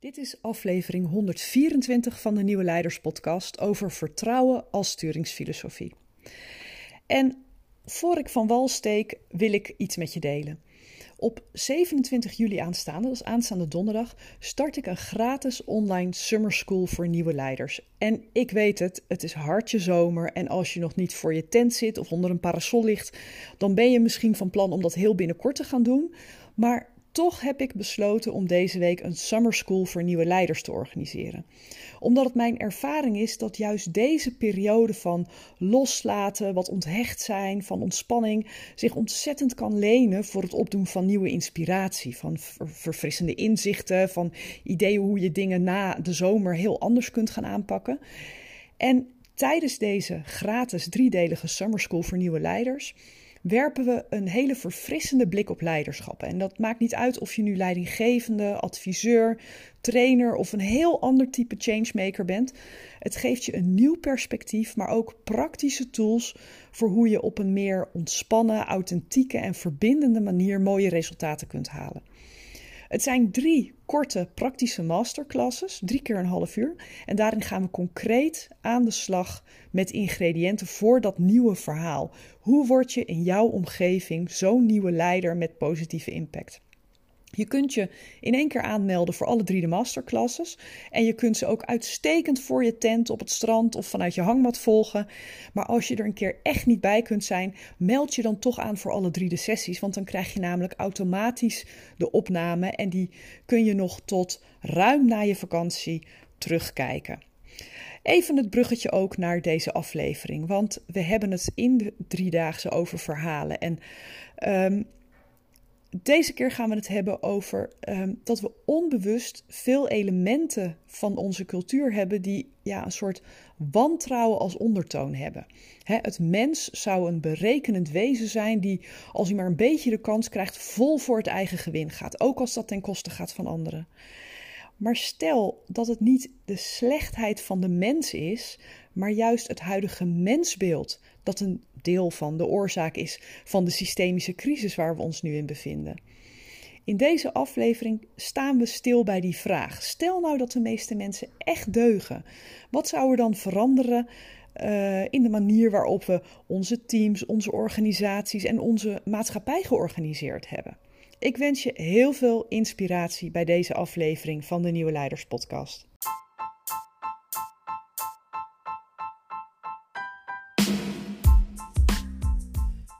Dit is aflevering 124 van de Nieuwe Leiders Podcast over vertrouwen als sturingsfilosofie. En voor ik van wal steek, wil ik iets met je delen. Op 27 juli aanstaande, dat is aanstaande donderdag, start ik een gratis online summer school voor nieuwe leiders. En ik weet het, het is hartje zomer en als je nog niet voor je tent zit of onder een parasol ligt, dan ben je misschien van plan om dat heel binnenkort te gaan doen. Maar toch heb ik besloten om deze week een summer school voor nieuwe leiders te organiseren. Omdat het mijn ervaring is dat juist deze periode van loslaten, wat onthecht zijn, van ontspanning, zich ontzettend kan lenen voor het opdoen van nieuwe inspiratie, van verfrissende inzichten, van ideeën hoe je dingen na de zomer heel anders kunt gaan aanpakken. En tijdens deze gratis driedelige summer school voor nieuwe leiders werpen we een hele verfrissende blik op leiderschap. En dat maakt niet uit of je nu leidinggevende, adviseur, trainer of een heel ander type changemaker bent. Het geeft je een nieuw perspectief, maar ook praktische tools voor hoe je op een meer ontspannen, authentieke en verbindende manier mooie resultaten kunt halen. Het zijn drie korte praktische masterclasses, drie keer een half uur. En daarin gaan we concreet aan de slag met ingrediënten voor dat nieuwe verhaal. Hoe word je in jouw omgeving zo'n nieuwe leider met positieve impact? Je kunt je in één keer aanmelden voor alle drie de masterclasses. En je kunt ze ook uitstekend voor je tent op het strand of vanuit je hangmat volgen. Maar als je er een keer echt niet bij kunt zijn, meld je dan toch aan voor alle drie de sessies. Want dan krijg je namelijk automatisch de opname. En die kun je nog tot ruim na je vakantie terugkijken. Even het bruggetje ook naar deze aflevering. Want we hebben het in de driedaagse over verhalen. En um, deze keer gaan we het hebben over ehm, dat we onbewust veel elementen van onze cultuur hebben die ja, een soort wantrouwen als ondertoon hebben. het mens zou een berekenend wezen zijn die, als hij maar een beetje de kans krijgt, vol voor het eigen gewin gaat, ook als dat ten koste gaat van anderen. Maar stel dat het niet de slechtheid van de mens is, maar juist het huidige mensbeeld dat een deel van de oorzaak is van de systemische crisis waar we ons nu in bevinden. In deze aflevering staan we stil bij die vraag. Stel nou dat de meeste mensen echt deugen. Wat zou er dan veranderen uh, in de manier waarop we onze teams, onze organisaties en onze maatschappij georganiseerd hebben? Ik wens je heel veel inspiratie bij deze aflevering van de Nieuwe Leiders Podcast.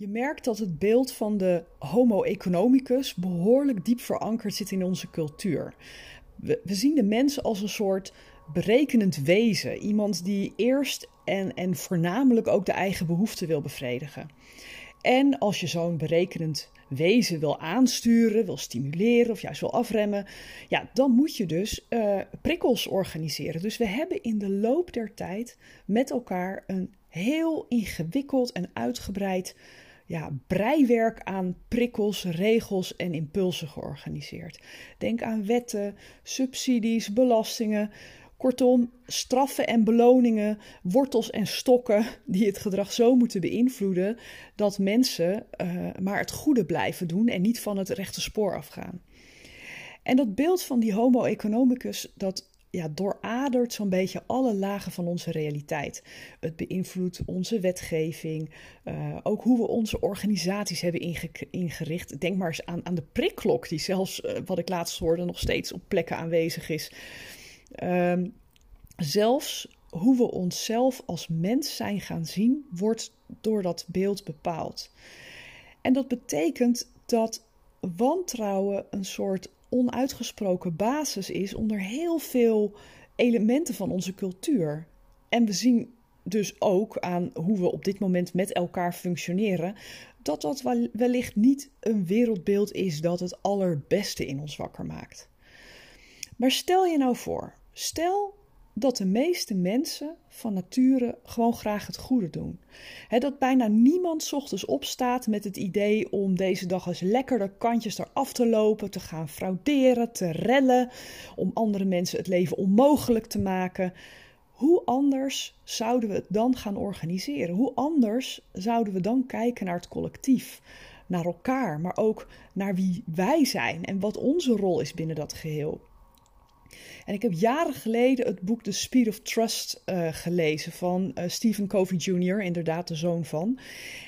Je merkt dat het beeld van de Homo economicus behoorlijk diep verankerd zit in onze cultuur. We, zien de mens als een soort berekenend wezen. Iemand die eerst en, en voornamelijk ook de eigen behoeften wil bevredigen. En als je zo'n berekenend wezen wil aansturen, wil stimuleren of juist wil afremmen, ja, dan moet je dus uh, prikkels organiseren. Dus we hebben in de loop der tijd met elkaar een heel ingewikkeld en uitgebreid ja, breiwerk aan prikkels, regels en impulsen georganiseerd. Denk aan wetten, subsidies, belastingen. Kortom, straffen en beloningen, wortels en stokken die het gedrag zo moeten beïnvloeden dat mensen uh, maar het goede blijven doen en niet van het rechte spoor afgaan. En dat beeld van die homo economicus, dat ja, dooradert zo'n beetje alle lagen van onze realiteit. Het beïnvloedt onze wetgeving, uh, ook hoe we onze organisaties hebben ingericht. Denk maar eens aan, aan de prikklok, die zelfs, uh, wat ik laatst hoorde, nog steeds op plekken aanwezig is. Uh, zelfs hoe we onszelf als mens zijn gaan zien, wordt door dat beeld bepaald. En dat betekent dat wantrouwen een soort onuitgesproken basis is onder heel veel elementen van onze cultuur. En we zien dus ook aan hoe we op dit moment met elkaar functioneren, dat dat wellicht niet een wereldbeeld is dat het allerbeste in ons wakker maakt. Maar stel je nou voor stel dat de meeste mensen van nature gewoon graag het goede doen. dat bijna niemand ochtends opstaat met het idee om deze dag eens lekker de kantjes eraf te lopen, te gaan frauderen, te rellen, om andere mensen het leven onmogelijk te maken. Hoe anders zouden we het dan gaan organiseren? Hoe anders zouden we dan kijken naar het collectief, naar elkaar, maar ook naar wie wij zijn en wat onze rol is binnen dat geheel? En ik heb jaren geleden het boek The Speed of Trust uh, gelezen van uh, Stephen Covey Jr., inderdaad de zoon van.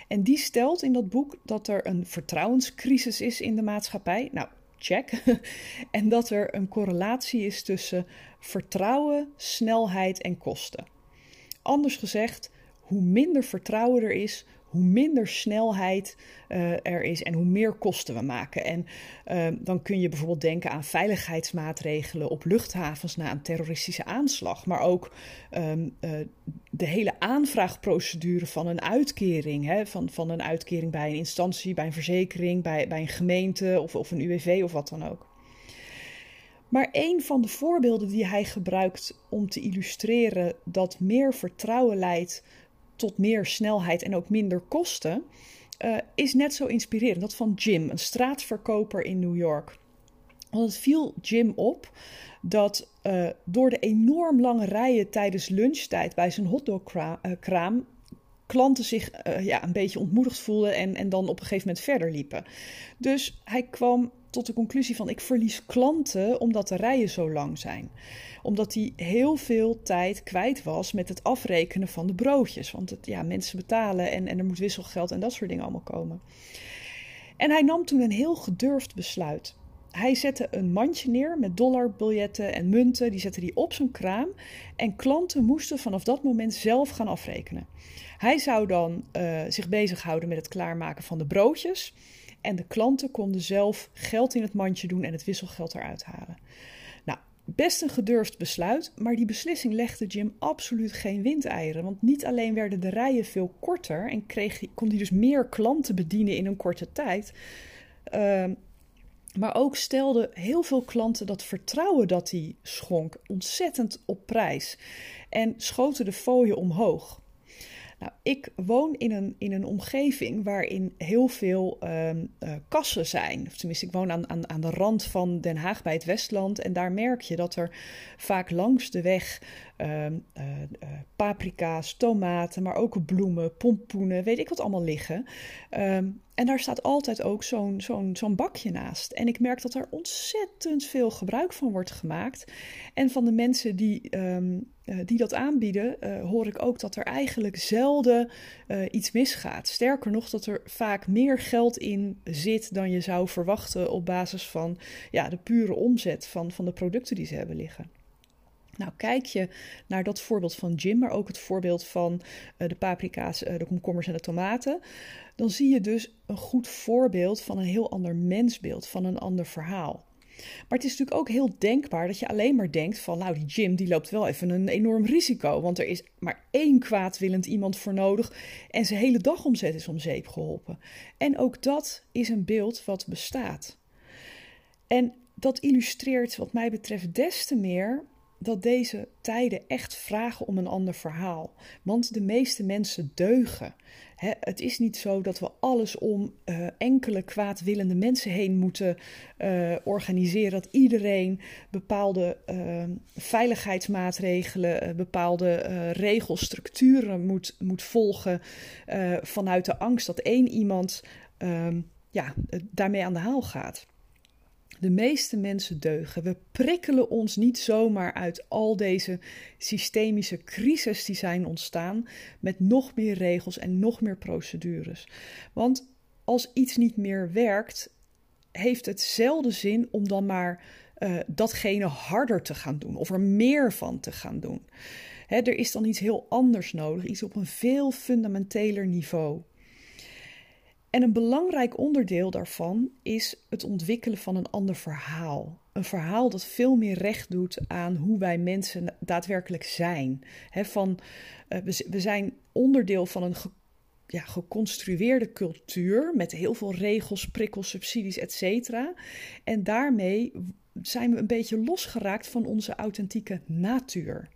En die stelt in dat boek dat er een vertrouwenscrisis is in de maatschappij. Nou, check. en dat er een correlatie is tussen vertrouwen, snelheid en kosten. Anders gezegd, hoe minder vertrouwen er is, hoe minder snelheid uh, er is en hoe meer kosten we maken. En uh, dan kun je bijvoorbeeld denken aan veiligheidsmaatregelen op luchthavens na een terroristische aanslag. Maar ook um, uh, de hele aanvraagprocedure van een uitkering. Hè, van, van een uitkering bij een instantie, bij een verzekering, bij, bij een gemeente of, of een UWV of wat dan ook. Maar een van de voorbeelden die hij gebruikt om te illustreren dat meer vertrouwen leidt tot meer snelheid en ook minder kosten, uh, is net zo inspirerend. Dat van Jim, een straatverkoper in New York. Want het viel Jim op dat uh, door de enorm lange rijen tijdens lunchtijd bij zijn hotdogkraam uh, klanten zich ja, een beetje ontmoedigd voelden en, en dan op een gegeven moment verder liepen. Dus hij kwam tot de conclusie van ik verlies klanten omdat de rijen zo lang zijn. Omdat hij heel veel tijd kwijt was met het afrekenen van de broodjes. Want het, ja, mensen betalen en, en er moet wisselgeld en dat soort dingen allemaal komen. En hij nam toen een heel gedurfd besluit. Hij zette een mandje neer met dollarbiljetten en munten. Die zette hij op zijn kraam. En klanten moesten vanaf dat moment zelf gaan afrekenen. Hij zou dan uh, zich bezighouden met het klaarmaken van de broodjes. En de klanten konden zelf geld in het mandje doen en het wisselgeld eruit halen. Nou, best een gedurfd besluit, maar die beslissing legde Jim absoluut geen windeieren. Want niet alleen werden de rijen veel korter en kreeg, kon hij dus meer klanten bedienen in een korte tijd. Uh, maar ook stelden heel veel klanten dat vertrouwen dat hij schonk ontzettend op prijs. En schoten de fooien omhoog. Nou, ik woon in een, in een omgeving waarin heel veel um, uh, kassen zijn. Of tenminste, ik woon aan, aan, aan de rand van Den Haag bij het Westland. En daar merk je dat er vaak langs de weg um, paprika's, tomaten, maar ook bloemen, pompoenen, weet ik wat allemaal liggen. Um, en daar staat altijd ook zo'n zo'n zo'n bakje naast. En ik merk dat er ontzettend veel gebruik van wordt gemaakt. En van de mensen die, die dat aanbieden, uh, hoor ik ook dat er eigenlijk zelden uh, iets misgaat. Sterker nog, dat er vaak meer geld in zit dan je zou verwachten op basis van ja, de pure omzet van, van de producten die ze hebben liggen. Nou, kijk je naar dat voorbeeld van Jim, maar ook het voorbeeld van de paprika's, de komkommers en de tomaten, dan zie je dus een goed voorbeeld van een heel ander mensbeeld, van een ander verhaal. Maar het is natuurlijk ook heel denkbaar dat je alleen maar denkt van, nou, die Jim die loopt wel even een enorm risico, want er is maar één kwaadwillend iemand voor nodig en zijn hele dagomzet is om zeep geholpen. En ook dat is een beeld wat bestaat. En dat illustreert wat mij betreft des te meer dat deze tijden echt vragen om een ander verhaal. Want de meeste mensen deugen. het is niet zo dat we alles om uh, enkele kwaadwillende mensen heen moeten uh, organiseren. Dat iedereen bepaalde uh, veiligheidsmaatregelen, bepaalde regelstructuren moet, moet volgen. vanuit de angst dat één iemand ehm, ja, daarmee aan de haal gaat. De meeste mensen deugen. We prikkelen ons niet zomaar uit al deze systemische crisis die zijn ontstaan met nog meer regels en nog meer procedures. Want als iets niet meer werkt, heeft het zelden zin om dan maar uh, datgene harder te gaan doen of er meer van te gaan doen. Hè, er is dan iets heel anders nodig, iets op een veel fundamenteler niveau. En een belangrijk onderdeel daarvan is het ontwikkelen van een ander verhaal. Een verhaal dat veel meer recht doet aan hoe wij mensen daadwerkelijk zijn. van, uh, we, zijn onderdeel van een ja, geconstrueerde cultuur met heel veel regels, prikkels, subsidies, etc. En daarmee zijn we een beetje losgeraakt van onze authentieke natuur.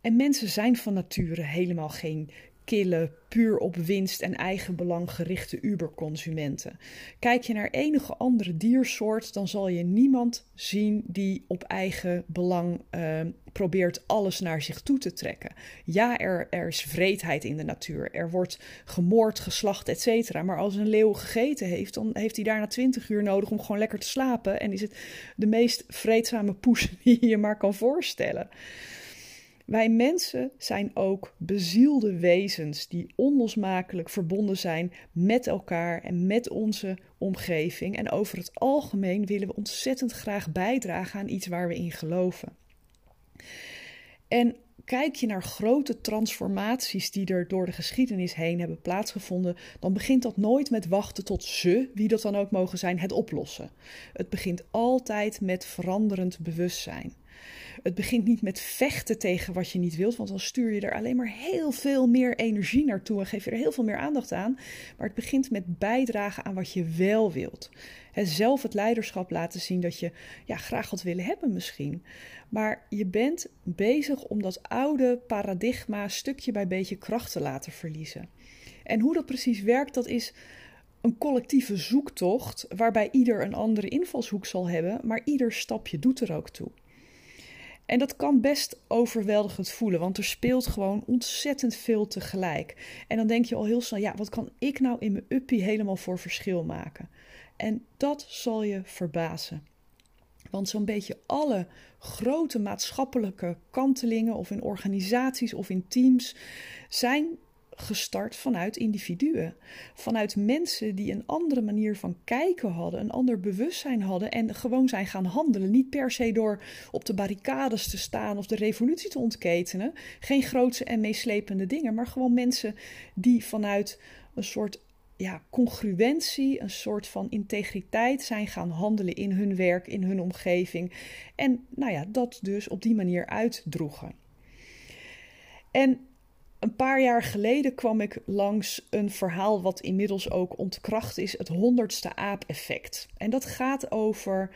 En mensen zijn van nature helemaal geen kille, puur op winst en eigen belang gerichte Uber-consumenten. Kijk je naar enige andere diersoort, dan zal je niemand zien die op eigen belang uh, probeert alles naar zich toe te trekken. Ja, er, er is vreedheid in de natuur. Er wordt gemoord, geslacht, etc. Maar als een leeuw gegeten heeft, dan heeft hij daarna 20 uur nodig om gewoon lekker te slapen. En is het de meest vreedzame poes die je je maar kan voorstellen. Wij mensen zijn ook bezielde wezens die onlosmakelijk verbonden zijn met elkaar en met onze omgeving. En over het algemeen willen we ontzettend graag bijdragen aan iets waar we in geloven. En kijk je naar grote transformaties die er door de geschiedenis heen hebben plaatsgevonden, dan begint dat nooit met wachten tot ze, wie dat dan ook mogen zijn, het oplossen. Het begint altijd met veranderend bewustzijn. Het begint niet met vechten tegen wat je niet wilt, want dan stuur je er alleen maar heel veel meer energie naartoe en geef je er heel veel meer aandacht aan. Maar het begint met bijdragen aan wat je wel wilt. He, zelf het leiderschap laten zien dat je ja, graag wat willen hebben misschien. Maar je bent bezig om dat oude paradigma stukje bij beetje kracht te laten verliezen. En hoe dat precies werkt, dat is een collectieve zoektocht waarbij ieder een andere invalshoek zal hebben, maar ieder stapje doet er ook toe. En dat kan best overweldigend voelen, want er speelt gewoon ontzettend veel tegelijk. En dan denk je al heel snel, ja, wat kan ik nou in mijn uppie helemaal voor verschil maken? En dat zal je verbazen. Want zo'n beetje alle grote maatschappelijke kantelingen, of in organisaties of in teams, zijn gestart vanuit individuen. Vanuit mensen die een andere manier van kijken hadden, een ander bewustzijn hadden en gewoon zijn gaan handelen. Niet per se door op de barricades te staan of de revolutie te ontketenen. Geen grootse en meeslepende dingen, maar gewoon mensen die vanuit een soort ja, congruentie, een soort van integriteit zijn gaan handelen in hun werk, in hun omgeving. En nou ja, dat dus op die manier uitdroegen. En een paar jaar geleden kwam ik langs een verhaal wat inmiddels ook ontkracht is, het honderdste aap-effect. En dat gaat over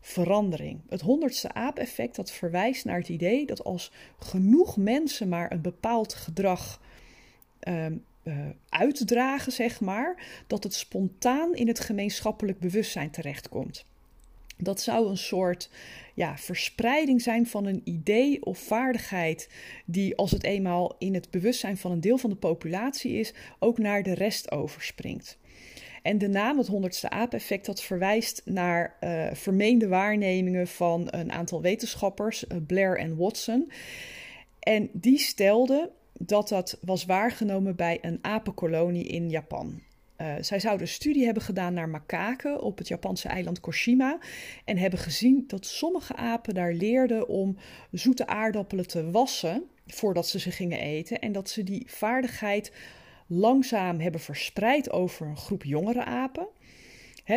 verandering. Het honderdste aap-effect dat verwijst naar het idee dat als genoeg mensen maar een bepaald gedrag uh, uh, uitdragen, zeg maar, dat het spontaan in het gemeenschappelijk bewustzijn terechtkomt. Dat zou een soort ja, verspreiding zijn van een idee of vaardigheid die als het eenmaal in het bewustzijn van een deel van de populatie is, ook naar de rest overspringt. En de naam, het honderdste aap-effect, dat verwijst naar uh, vermeende waarnemingen van een aantal wetenschappers, uh, Blair en Watson. En die stelden dat dat was waargenomen bij een apenkolonie in Japan. Uh, zij zouden een studie hebben gedaan naar makaken op het Japanse eiland Koshima. En hebben gezien dat sommige apen daar leerden om zoete aardappelen te wassen voordat ze ze gingen eten. En dat ze die vaardigheid langzaam hebben verspreid over een groep jongere apen.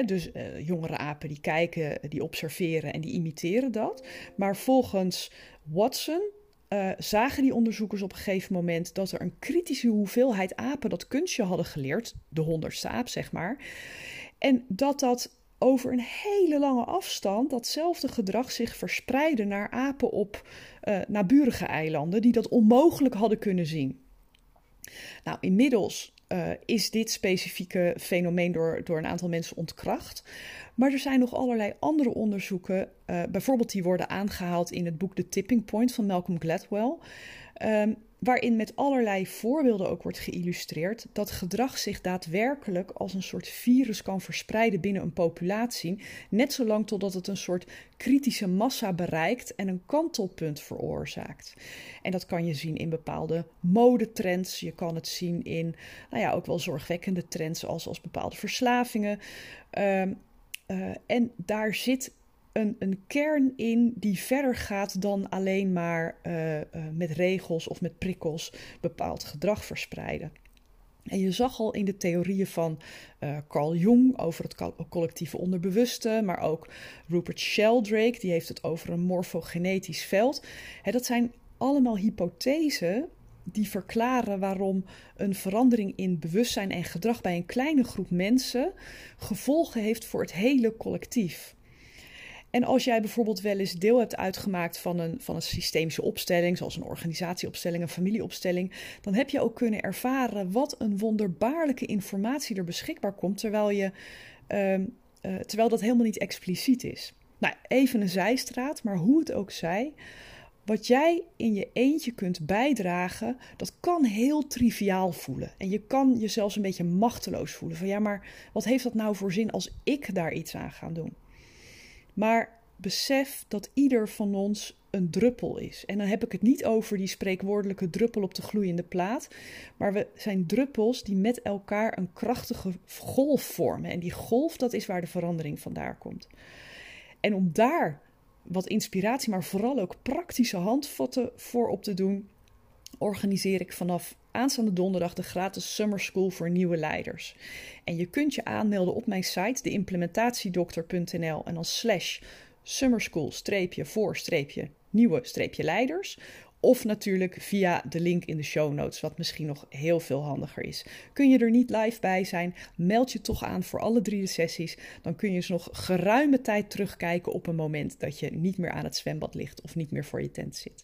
Dus uh, jongere apen die kijken, die observeren en die imiteren dat. Maar volgens Watson uh, zagen die onderzoekers op een gegeven moment dat er een kritische hoeveelheid apen dat kunstje hadden geleerd, de honderdste zeg maar, en dat dat over een hele lange afstand datzelfde gedrag zich verspreidde naar apen op uh, naburige eilanden die dat onmogelijk hadden kunnen zien. Nou, inmiddels uh, is dit specifieke fenomeen door, door een aantal mensen ontkracht. Maar er zijn nog allerlei andere onderzoeken, uh, bijvoorbeeld die worden aangehaald in het boek The Tipping Point van Malcolm Gladwell. Um, waarin met allerlei voorbeelden ook wordt geïllustreerd dat gedrag zich daadwerkelijk als een soort virus kan verspreiden binnen een populatie, net zolang totdat het een soort kritische massa bereikt en een kantelpunt veroorzaakt. En dat kan je zien in bepaalde modetrends, je kan het zien in nou ja, ook wel zorgwekkende trends als, als bepaalde verslavingen. Um, uh, en daar zit een, een kern in die verder gaat dan alleen maar uh, uh, met regels of met prikkels bepaald gedrag verspreiden. En je zag al in de theorieën van uh, Carl Jung over het collectieve onderbewuste, maar ook Rupert Sheldrake, die heeft het over een morfogenetisch veld. Dat zijn allemaal hypothesen die verklaren waarom een verandering in bewustzijn en gedrag bij een kleine groep mensen gevolgen heeft voor het hele collectief. En als jij bijvoorbeeld wel eens deel hebt uitgemaakt van een, van een systemische opstelling, zoals een organisatieopstelling, een familieopstelling, dan heb je ook kunnen ervaren wat een wonderbaarlijke informatie er beschikbaar komt, terwijl, je, ehm, eh, terwijl dat helemaal niet expliciet is. Nou, even een zijstraat, maar hoe het ook zij. Wat jij in je eentje kunt bijdragen, dat kan heel triviaal voelen. En je kan je zelfs een beetje machteloos voelen. Van ja, maar wat heeft dat nou voor zin als ik daar iets aan ga doen? Maar besef dat ieder van ons een druppel is. En dan heb ik het niet over die spreekwoordelijke druppel op de gloeiende plaat. Maar we zijn druppels die met elkaar een krachtige golf vormen. En die golf, dat is waar de verandering vandaan komt. En om daar wat inspiratie, maar vooral ook praktische handvatten voor op te doen, organiseer ik vanaf aanstaande donderdag de gratis Summer School voor nieuwe leiders. En je kunt je aanmelden op mijn site, deimplementatiedokter.nl en dan slash summerschool voor nieuwe leiders. Of natuurlijk via de link in de show notes, wat misschien nog heel veel handiger is. Kun je er niet live bij zijn, meld je toch aan voor alle drie de sessies. Dan kun je eens nog geruime tijd terugkijken op een moment dat je niet meer aan het zwembad ligt of niet meer voor je tent zit.